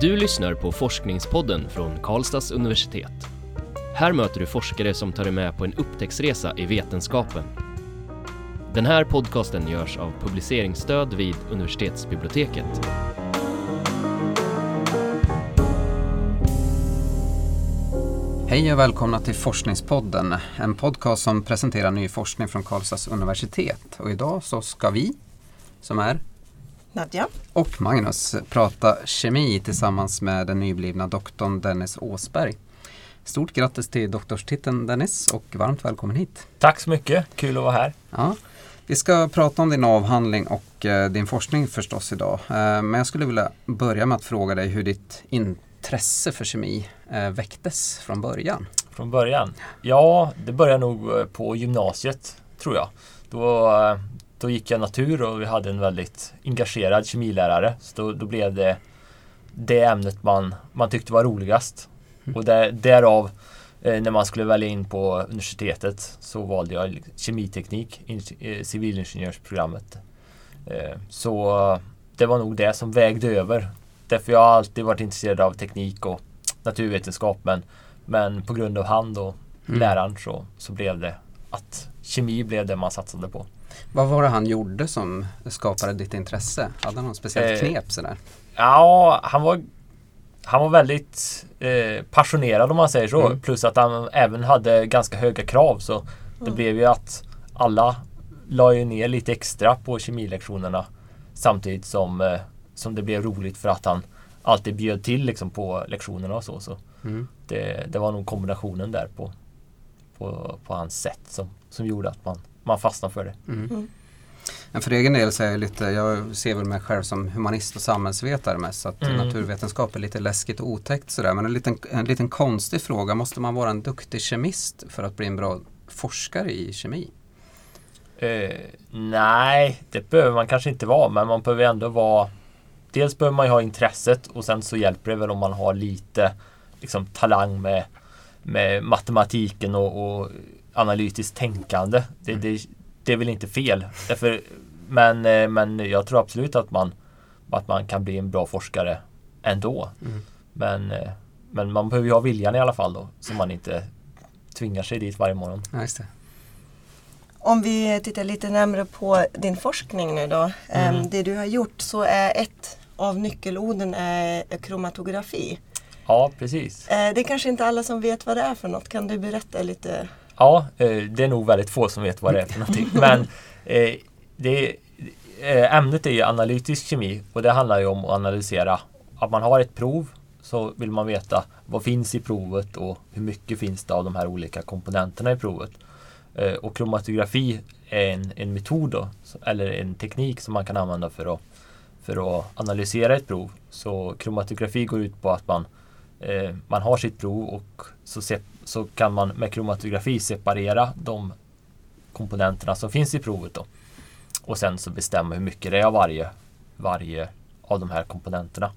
Du lyssnar på Forskningspodden från Karlstads universitet. Här möter du forskare som tar dig med på en upptäcktsresa i vetenskapen. Den här podcasten görs av publiceringsstöd vid universitetsbiblioteket. Hej och välkomna till Forskningspodden, en podcast som presenterar ny forskning från Karlstads universitet. Och idag så ska vi, som är Nadja. och Magnus, prata kemi tillsammans med den nyblivna doktorn Dennis Åsberg. Stort grattis till doktorstiteln Dennis och varmt välkommen hit. Tack så mycket, kul att vara här. Ja, vi ska prata om din avhandling och eh, din forskning förstås idag. Eh, men jag skulle vilja börja med att fråga dig hur ditt intresse för kemi eh, väcktes från början. Från början? Ja, det började nog på gymnasiet tror jag. Då, då gick jag natur och vi hade en väldigt engagerad kemilärare. Så då, då blev det det ämnet man, man tyckte var roligast. Och där, därav eh, när man skulle välja in på universitetet så valde jag kemiteknik, in, eh, civilingenjörsprogrammet. Eh, så det var nog det som vägde över. Därför jag har alltid varit intresserad av teknik och naturvetenskap men, men på grund av han och Mm. läraren så, så blev det att kemi blev det man satsade på. Vad var det han gjorde som skapade ditt intresse? Hade han något speciellt Eh, knep sådär? Ja, han var, han var väldigt eh, passionerad om man säger så. Mm. Plus att han även hade ganska höga krav. Så det blev ju att alla la ju ner lite extra på kemilektionerna. Samtidigt som, eh, som det blev roligt för att han alltid bjöd till liksom, på lektionerna och så. så Mm. det, det var nog kombinationen där på, på, på hans sätt som, som gjorde att man, man fastnade för det. Mm. Men för egen del så är jag lite, jag ser väl mig själv som humanist och samhällsvetare mest. Så att Mm. naturvetenskap är lite läskigt och otäckt sådär. Men en liten, en liten konstig fråga, måste man vara en duktig kemist för att bli en bra forskare i kemi? Eh, nej, det behöver man kanske inte vara, men man behöver ändå vara... Dels behöver man ju ha intresset och sen så hjälper det väl om man har lite liksom, talang med, med matematiken och, och analytiskt tänkande. Det, det, det är väl inte fel. Därför, men, eh, men jag tror absolut att man, att man kan bli en bra forskare ändå. Mm. Men, eh, men man behöver ju ha viljan i alla fall då, så man inte tvingar sig dit varje morgon. Ja, just det. Om vi tittar lite närmare på din forskning nu då. Mm. Em, Det du har gjort så är ett av nyckelorden är kromatografi. Ja, precis. Eh, Det är kanske inte alla som vet vad det är för något. Kan du berätta lite? Ja, eh, det är nog väldigt få som vet vad det är för någonting. Men eh, det, eh, ämnet är ju analytisk kemi och det handlar ju om att analysera. Att man har ett prov så vill man veta vad finns i provet och hur mycket finns det av de här olika komponenterna i provet. Och kromatografi är en, en metod då, eller en teknik som man kan använda för att, för att analysera ett prov. Så kromatografi går ut på att man, man har sitt prov och så, så kan man med kromatografi separera de komponenterna som finns i provet. Då. Och sen så bestämma hur mycket det är av varje, varje av de här komponenterna.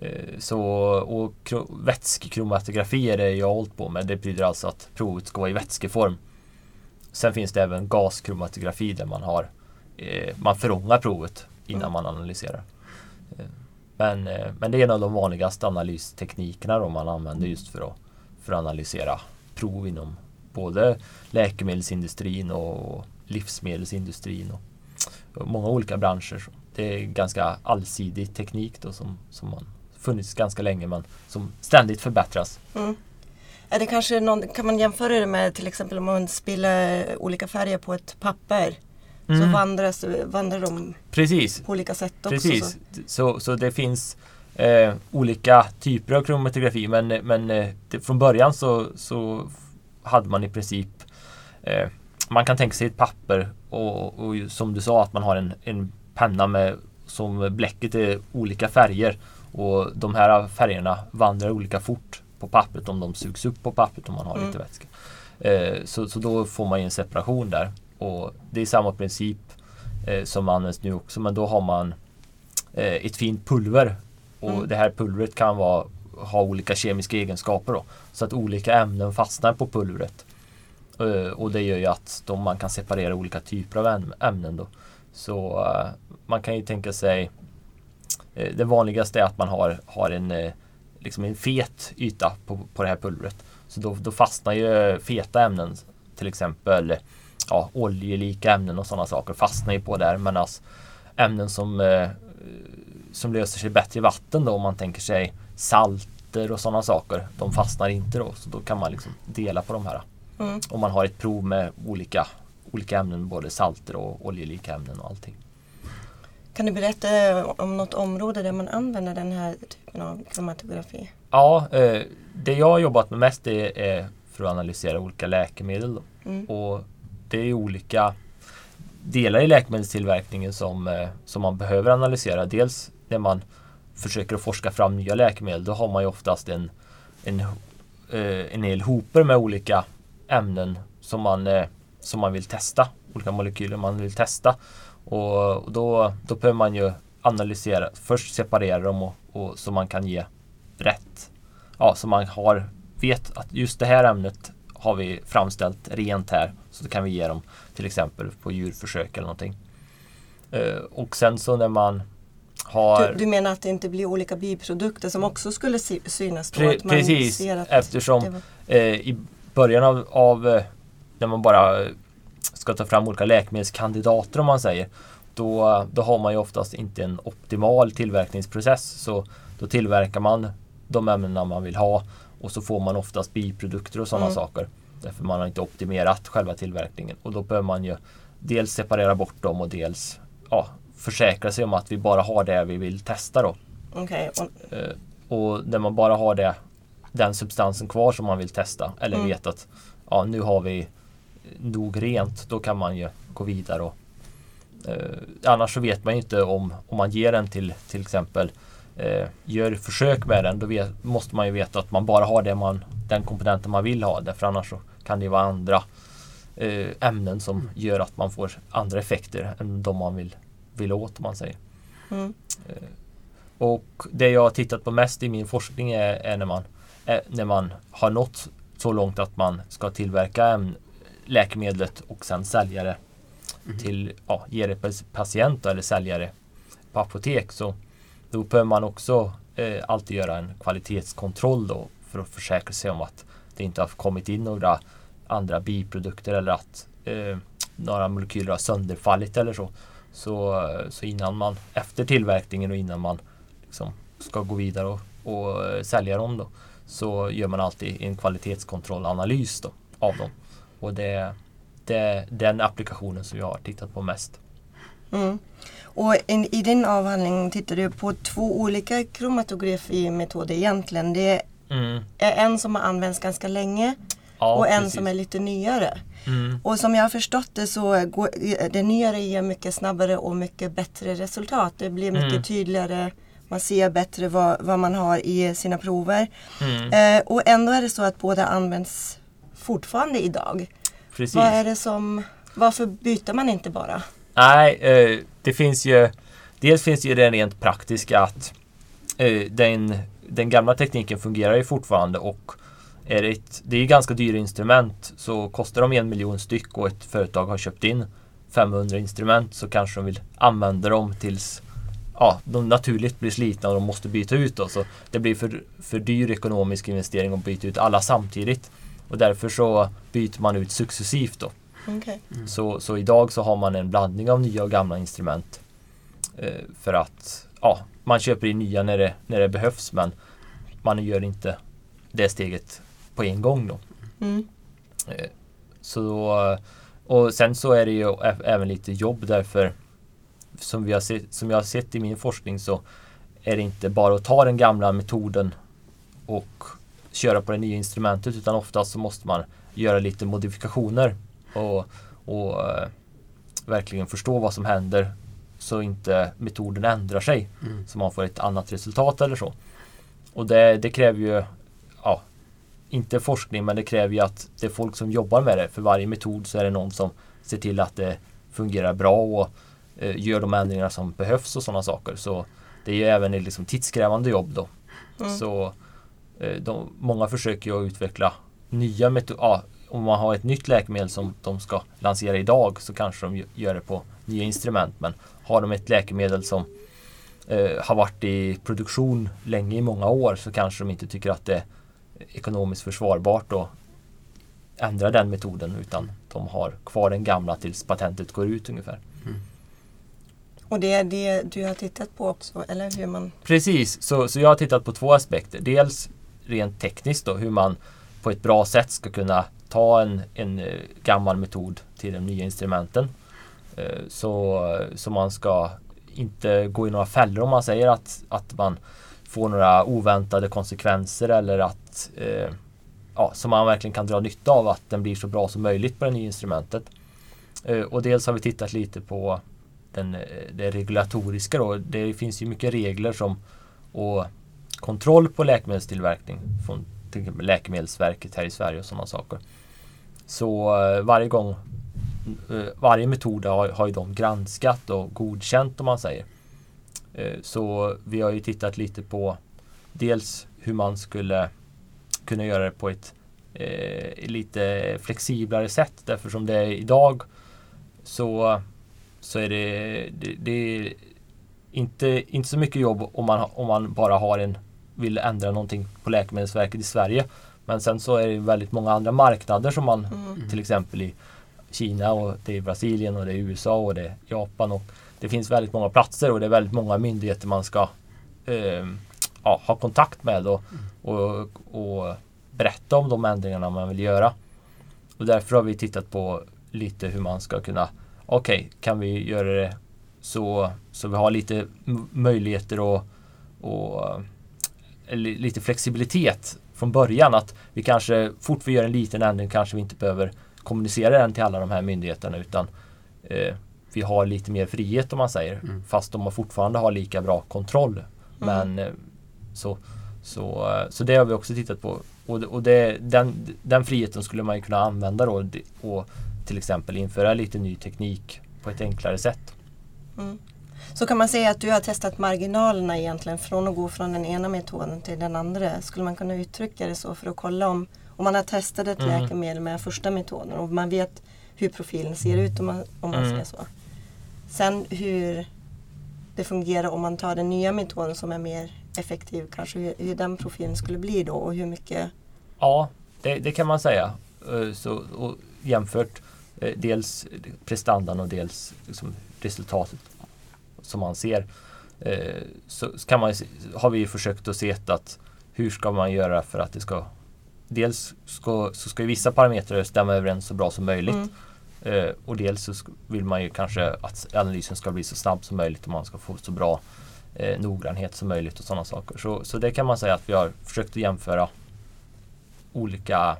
Eh, Så, och kro- vätskekromatografi är det jag har hållit på med. Det betyder alltså att provet ska vara i vätskeform. Sen finns det även gaskromatografi där man har eh, man förångar provet innan man analyserar. Eh, Men, men det är en av de vanligaste analysteknikerna man använder just för att, för att analysera prov inom både läkemedelsindustrin och livsmedelsindustrin och, många olika branscher. Så Det är ganska allsidig teknik då som, som man funnits ganska länge men som ständigt förbättras. Mm. Är det kanske någon, kan man jämföra det med till exempel om man spiller olika färger på ett papper? Så Mm. vandras, vandrar de Precis, på olika sätt också. Precis, Så. så, så det finns eh, olika typer av kromatografi men, men eh, det, från början så, så hade man i princip eh, Man kan tänka sig ett papper och, och som du sa att man har en, en penna med som bläcket är olika färger och de här färgerna vandrar olika fort på pappret om de sugs upp på pappret om man har Mm. lite vätska. Eh, så, så då får man ju en separation där och det är samma princip eh, som används nu också men då har man eh, ett fint pulver. Och Mm. det här pulvret kan vara, ha olika kemiska egenskaper. Då, så att olika ämnen fastnar på pulvret. Eh, och det gör ju att de, man kan separera olika typer av äm- ämnen. Då. Så eh, man kan ju tänka sig eh, det vanligaste är att man har, har en, liksom en fet yta på, på det här pulvret. Så då, då fastnar ju feta ämnen, till exempel ja, oljelika ämnen och sådana saker, fastnar ju på där. Medan ämnen som, eh, som löser sig bättre i vatten då, om man tänker sig salter och sådana saker, de fastnar inte då. Så då kan man liksom dela på de här. Mm. Om man har ett prov med olika, olika ämnen, både salter och oljelika ämnen och allting. Kan du berätta om något område där man använder den här typen av kromatografi? Ja, eh, det jag har jobbat med mest är, är för att analysera olika läkemedel. Mm. Och det är olika delar i läkemedelstillverkningen som, eh, som man behöver analysera. Dels när man försöker att forska fram nya läkemedel, då har man ju oftast en, en, eh, en hel hoper med olika ämnen som man, eh, som man vill testa. Olika molekyler man vill testa. Och, då, då behöver man ju analysera, först separera dem och, och så man kan ge rätt. Ja, så man har, vet att just det här ämnet har vi framställt rent här. Så då kan vi ge dem till exempel på djurförsök eller någonting. Eh, och sen så när man har... Du, du menar att det inte blir olika biprodukter som också skulle sy- synas då? Pre- att man precis, eftersom var- eh, i början av, av eh, när man bara ska ta fram olika läkemedelskandidater om man säger. Då, då har man ju oftast inte en optimal tillverkningsprocess. Så då tillverkar man de ämnena man vill ha och så får man oftast biprodukter och sådana Mm. saker. Därför man har inte optimerat själva tillverkningen. Och då behöver man ju dels separera bort dem och dels ja, försäkra sig om att vi bara har det vi vill testa då. Okej, och- Eh, när man bara har det, den substansen kvar som man vill testa eller Mm. vet att ja, nu har vi nog rent, då kan man ju gå vidare. Och, eh, annars så vet man ju inte om, om man ger den till till exempel eh, gör försök med den, då vet, måste man ju veta att man bara har det man, den komponenten man vill ha. Därför annars så kan det vara andra eh, ämnen som gör att man får andra effekter än de man vill, vill åt om man säger. mm. Och det jag har tittat på mest i min forskning är, är när, man, är när man har nått så långt att man ska tillverka en läkemedlet och sen sälja det till, ja, ge det patient eller sälja det på apotek. Så då behöver man också eh, alltid göra en kvalitetskontroll då för att försäkra sig om att det inte har kommit in några andra biprodukter eller att eh, några molekyler har sönderfallit eller så. Så, så innan man, efter tillverkningen och innan man liksom ska gå vidare och, och eh, sälja dem då så gör man alltid en kvalitetskontrollanalys då, av dem. Och det, det är den applikationen som jag har tittat på mest. Mm. Och in, i din avhandling tittar du på två olika kromatografimetoder egentligen. Det Mm. är en som har använts ganska länge Ja, och en precis. som är lite nyare. Mm. Och som jag har förstått det så går det nyare ger mycket snabbare och mycket bättre resultat. Det blir mycket Mm. tydligare. Man ser bättre vad, vad man har i sina prover. Mm. Eh, och ändå är det så att båda används fortfarande idag. Precis. Vad är det som, varför byter man inte bara? Nej, eh, det finns ju Dels finns ju det rent praktiska att eh, den, den gamla tekniken fungerar ju fortfarande och är det, ett, det är ju ganska dyra instrument så kostar de en miljon styck och ett företag har köpt in 500 instrument så kanske de vill använda dem tills ja, de naturligt blir slitna och de måste byta ut. Då. Så det blir för, för dyr ekonomisk investering att byta ut alla samtidigt. Och därför så byter man ut successivt. Då. Okej. Så, så idag så har man en blandning av nya och gamla instrument. Eh, för att ja, man köper in nya när det, när det behövs men man gör inte det steget på en gång. Då. Mm. Eh, så, och sen så är det ju även lite jobb därför som, vi har sett, som jag har sett i min forskning så är det inte bara att ta den gamla metoden och köra på det nya instrumentet utan oftast så måste man göra lite modifikationer och, och eh, verkligen förstå vad som händer så inte metoden ändrar sig Mm. så man får ett annat resultat eller så. Och det, det kräver ju inte forskning men det kräver ju att det är folk som jobbar med det. För varje metod så är det någon som ser till att det fungerar bra och eh, gör de ändringar som behövs och sådana saker. Så det är ju även ett liksom, tidskrävande jobb då. Mm. Så eh, de, många försöker ju att utveckla nya metoder. Ja, om man har ett nytt läkemedel som de ska lansera idag så kanske de gö- gör det på nya instrument. Men har de ett läkemedel som eh, har varit i produktion länge i många år så kanske de inte tycker att det är ekonomiskt försvarbart att ändra den metoden utan de har kvar den gamla tills patentet går ut ungefär. Och det är det du har tittat på också, eller hur man... Precis, så, så jag har tittat på två aspekter. Dels rent tekniskt då, hur man på ett bra sätt ska kunna ta en, en eh, gammal metod till de nya instrumenten. Eh, så, så man ska inte gå i några fällor om man säger att, att man får några oväntade konsekvenser eller att eh, ja, som man verkligen kan dra nytta av att den blir så bra som möjligt på det nya instrumentet. Eh, och dels har vi tittat lite på den, eh, det regulatoriska då. Det finns ju mycket regler som och kontroll på läkemedelstillverkning från till exempel Läkemedelsverket här i Sverige och sådana saker. Så eh, varje gång eh, varje metod har, har ju de granskat och godkänt om man säger. Eh, så vi har ju tittat lite på dels hur man skulle kunna göra det på ett eh, lite flexiblare sätt. Därför som det är idag så, så är det, det, det är inte, inte så mycket jobb om man, om man bara har en vill ändra någonting på Läkemedelsverket i Sverige. Men sen så är det väldigt många andra marknader som man mm. till exempel i Kina och det är Brasilien och det är USA och det är Japan och det finns väldigt många platser och det är väldigt många myndigheter man ska eh, ja, ha kontakt med och, och, och berätta om de ändringarna man vill göra. Och därför har vi tittat på lite hur man ska kunna Okej, okay, kan vi göra det så, så vi har lite möjligheter och, och eh, lite flexibilitet från början att vi kanske fort vi gör en liten ändring kanske vi inte behöver kommunicera den till alla de här myndigheterna utan eh, vi har lite mer frihet om man säger. Mm. Fast de fortfarande har lika bra kontroll. Mm. Men eh, så, så, eh, så det har vi också tittat på. Och, och det, den, den friheten skulle man kunna använda då och till exempel införa lite ny teknik på ett enklare sätt. Mm. Så kan man säga att du har testat marginalerna egentligen från att gå från den ena metoden till den andra. Skulle man kunna uttrycka det så för att kolla om, om man har testat ett mm. läkemedel med första metoden och man vet hur profilen ser ut om man, om man mm. säger så. Sen hur det fungerar om man tar den nya metoden som är mer effektiv, kanske hur, hur den profilen skulle bli då och hur mycket? Ja, det, det kan man säga. Eh, så, jämfört eh, dels prestandan och dels liksom resultatet som man ser eh, så kan man, har vi försökt att se att hur ska man göra för att det ska Dels ska, så ska vissa parametrar stämma överens så bra som möjligt mm. Eh, och dels så vill man ju kanske att analysen ska bli så snabb som möjligt och man ska få så bra eh, noggrannhet som möjligt och sådana saker. Så, så det kan man säga att vi har försökt att jämföra olika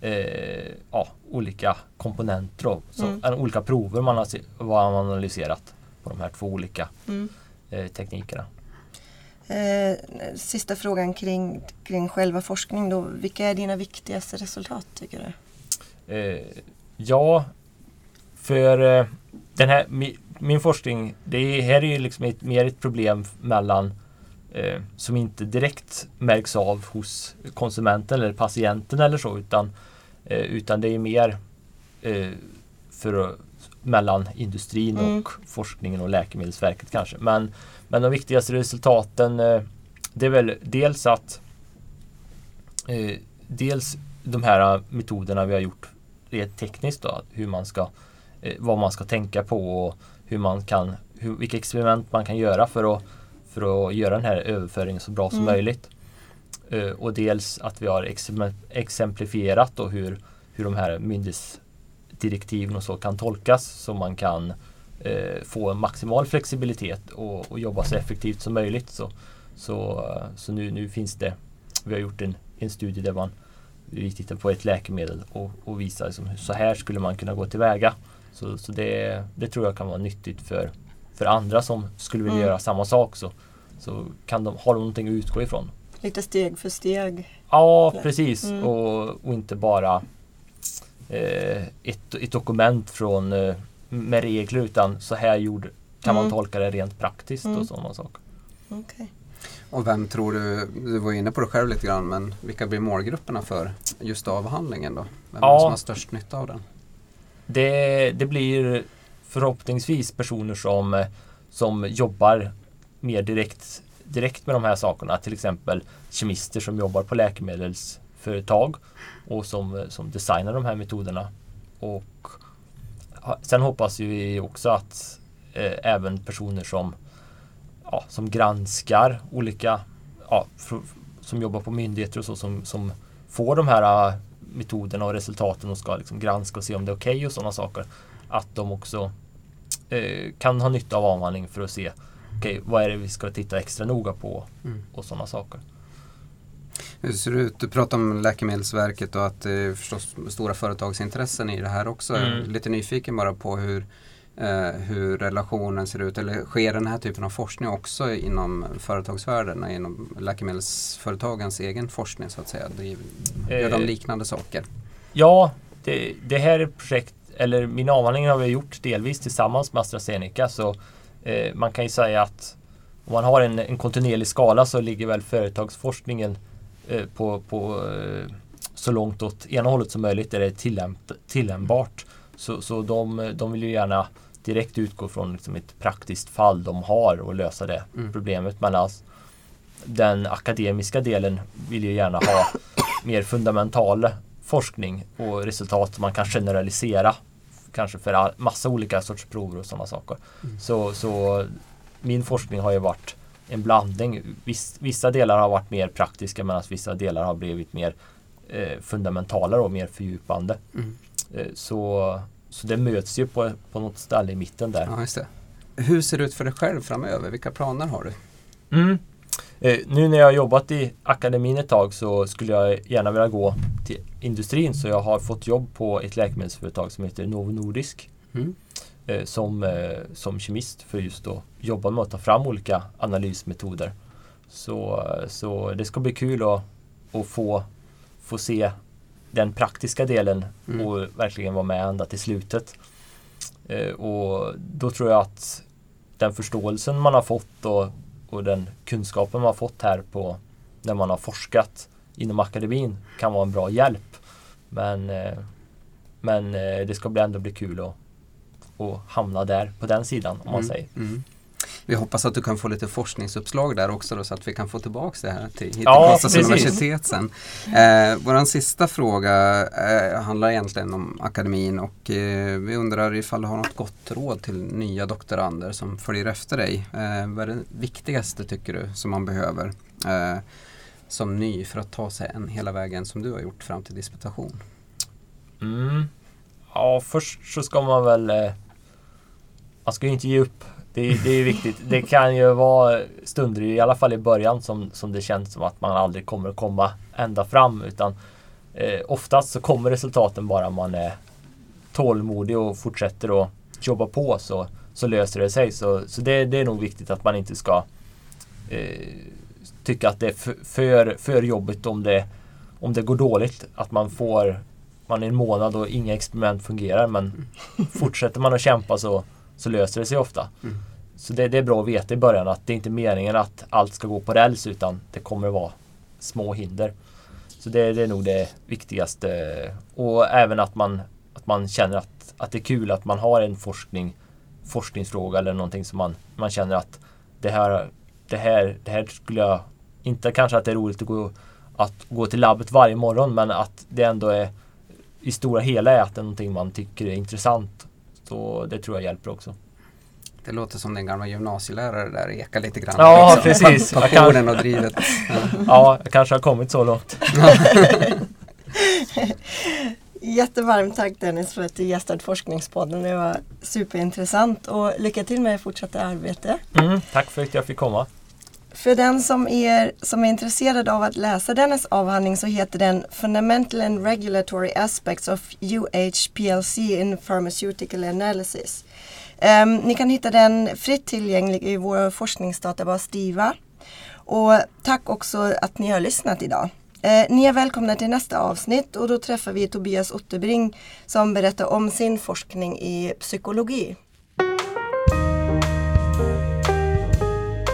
eh, ja, olika komponenter och så, mm. olika prover man har, vad man analyserat på de här två olika mm. eh, teknikerna. Eh, sista frågan kring, kring själva forskning då. Vilka är dina viktigaste resultat tycker du? Eh, ja, för eh, den här, mi, min forskning, det här är ju liksom ett, mer ett problem mellan eh, som inte direkt märks av hos konsumenten eller patienten eller så utan, eh, utan det är mer eh, för mellan industrin mm. och forskningen och Läkemedelsverket kanske. Men, men de viktigaste resultaten eh, det är väl dels att eh, dels de här metoderna vi har gjort rent tekniskt då, hur man ska, eh, vad man ska tänka på och hur man kan, hur, vilka experiment man kan göra för att, för att göra den här överföringen så bra som mm. möjligt. Eh, och dels att vi har exemplifierat då hur, hur de här myndighets direktiven och så kan tolkas så man kan eh, få en maximal flexibilitet och, och, jobba så effektivt som möjligt. Så, så, så nu, nu finns det, vi har gjort en, en studie där man vi tittar på ett läkemedel och, och visar liksom, så här skulle man kunna gå tillväga. Så, så det, det tror jag kan vara nyttigt för, för andra som skulle vilja mm. göra samma sak. Så, så kan de, har de någonting att utgå ifrån. Lite steg för steg. Ja, precis. Mm. Och, och inte bara Eh, ett, ett dokument från, eh, med regler utan så här gjorde, kan mm. man tolka det rent praktiskt mm. och sådana saker. Okay. Och vem tror du, du var inne på det själv lite grann, men vilka blir målgrupperna för just avhandlingen då? Vem ja, är det som har störst nytta av den? Det, det blir förhoppningsvis personer som, som jobbar mer direkt, direkt med de här sakerna. Till exempel kemister som jobbar på läkemedelsföretag och som, som designar de här metoderna. Och sen hoppas vi också att eh, även personer som, ja, som granskar olika, ja, som jobbar på myndigheter och så som, som får de här äh, metoderna och resultaten och ska liksom granska och se om det är okej okay och sådana saker. Att de också eh, kan ha nytta av avhandling för att se okay, vad är det vi ska titta extra noga på mm. och sådana saker. Hur ser det ut? Du pratar om Läkemedelsverket och att det är förstås stora företagsintressen i det här också. Mm. Lite nyfiken bara på hur hur relationen ser ut eller sker den här typen av forskning också inom företagsvärlden, inom läkemedelsföretagens egen forskning så att säga? Gör de eh, liknande saker? Ja, det, det här är projekt, eller min avhandling har vi gjort delvis tillsammans med AstraZeneca så eh, man kan ju säga att om man har en, en kontinuerlig skala så ligger väl företagsforskningen eh, på, på eh, så långt åt ena hållet som möjligt där det är tillämp tillämpbart. Så, så de, de vill ju gärna direkt utgå från liksom ett praktiskt fall de har och lösa det mm. problemet. Men alltså, den akademiska delen vill ju gärna ha mer fundamental forskning och resultat som man kan generalisera. Kanske för all, massa olika sorts prover och sådana saker. Mm. Så, så min forskning har ju varit en blandning. Viss, vissa delar har varit mer praktiska medan vissa delar har blivit mer eh, fundamentala och mer fördjupande. Mm. Eh, så så det möts ju på, på något ställe i mitten där. Ja, just det. Hur ser det ut för dig själv framöver? Vilka planer har du? Mm. Eh, nu när jag har jobbat i akademin ett tag så skulle jag gärna vilja gå till industrin så jag har fått jobb på ett läkemedelsföretag som heter Novo Nordisk. Mm. Eh, som, eh, som kemist för just att jobba med att ta fram olika analysmetoder. Så, så det ska bli kul att, att få, få se den praktiska delen mm. och verkligen vara med ända till slutet. Eh, och då tror jag att den förståelsen man har fått och, och den kunskapen man har fått här på när man har forskat inom akademin kan vara en bra hjälp. Men, eh, men eh, det ska bli ändå bli kul att, att hamna där på den sidan om man mm. säger. Mm. Vi hoppas att du kan få lite forskningsuppslag där också då, så att vi kan få tillbaka det här till, hit till ja, universitet sen. Eh, Vår sista fråga eh, handlar egentligen om akademin och eh, vi undrar ifall du har något gott råd till nya doktorander som följer efter dig. Eh, vad är det viktigaste tycker du som man behöver eh, som ny för att ta sig en hela vägen som du har gjort fram till disputation? Mm. Ja, först så ska man väl eh, man ska ju inte ge upp det, det är viktigt. Det kan ju vara stunder, i alla fall i början, som, som det känns som att man aldrig kommer komma ända fram. Utan eh, oftast så kommer resultaten bara om man är tålmodig och fortsätter att jobba på så, så löser det sig. Så, så det, det är nog viktigt att man inte ska eh, tycka att det är för, för jobbigt om det, om det går dåligt. Att man får man är en månad och inga experiment fungerar men fortsätter man att kämpa så, så löser det sig ofta. Mm. Så det, det, är bra att veta i början att det är inte meningen att allt ska gå på räls utan det kommer vara små hinder. Så det, det, är nog det viktigaste. Och även att man, att man känner att, att det är kul att man har en forskning, forskningsfråga eller någonting som man, man känner att det här, det, här, det här skulle jag... Inte kanske att det är roligt att gå, att gå till labbet varje morgon men att det ändå är i stora hela är att det är någonting man tycker är intressant så det tror jag hjälper också. Det låter som den gamla gymnasielärare där ekar lite grann. Ja, liksom. precis. Passionen och drivet. Ja. ja, jag kanske har kommit så långt. Jättevarmt tack Dennis för att du gästade Forskningspodden. Det var superintressant och lycka till med fortsatta arbete. Mm, tack för att jag fick komma. För den som är, som är intresserad av att läsa dennes avhandling så heter den Fundamental and Regulatory Aspects of UHPLC in Pharmaceutical Analysis. Um, ni kan hitta den fritt tillgänglig i vår forskningsdatabas DIVA. Och tack också att ni har lyssnat idag. Eh, ni är välkomna till nästa avsnitt och då träffar vi Tobias Otterbring som berättar om sin forskning i psykologi.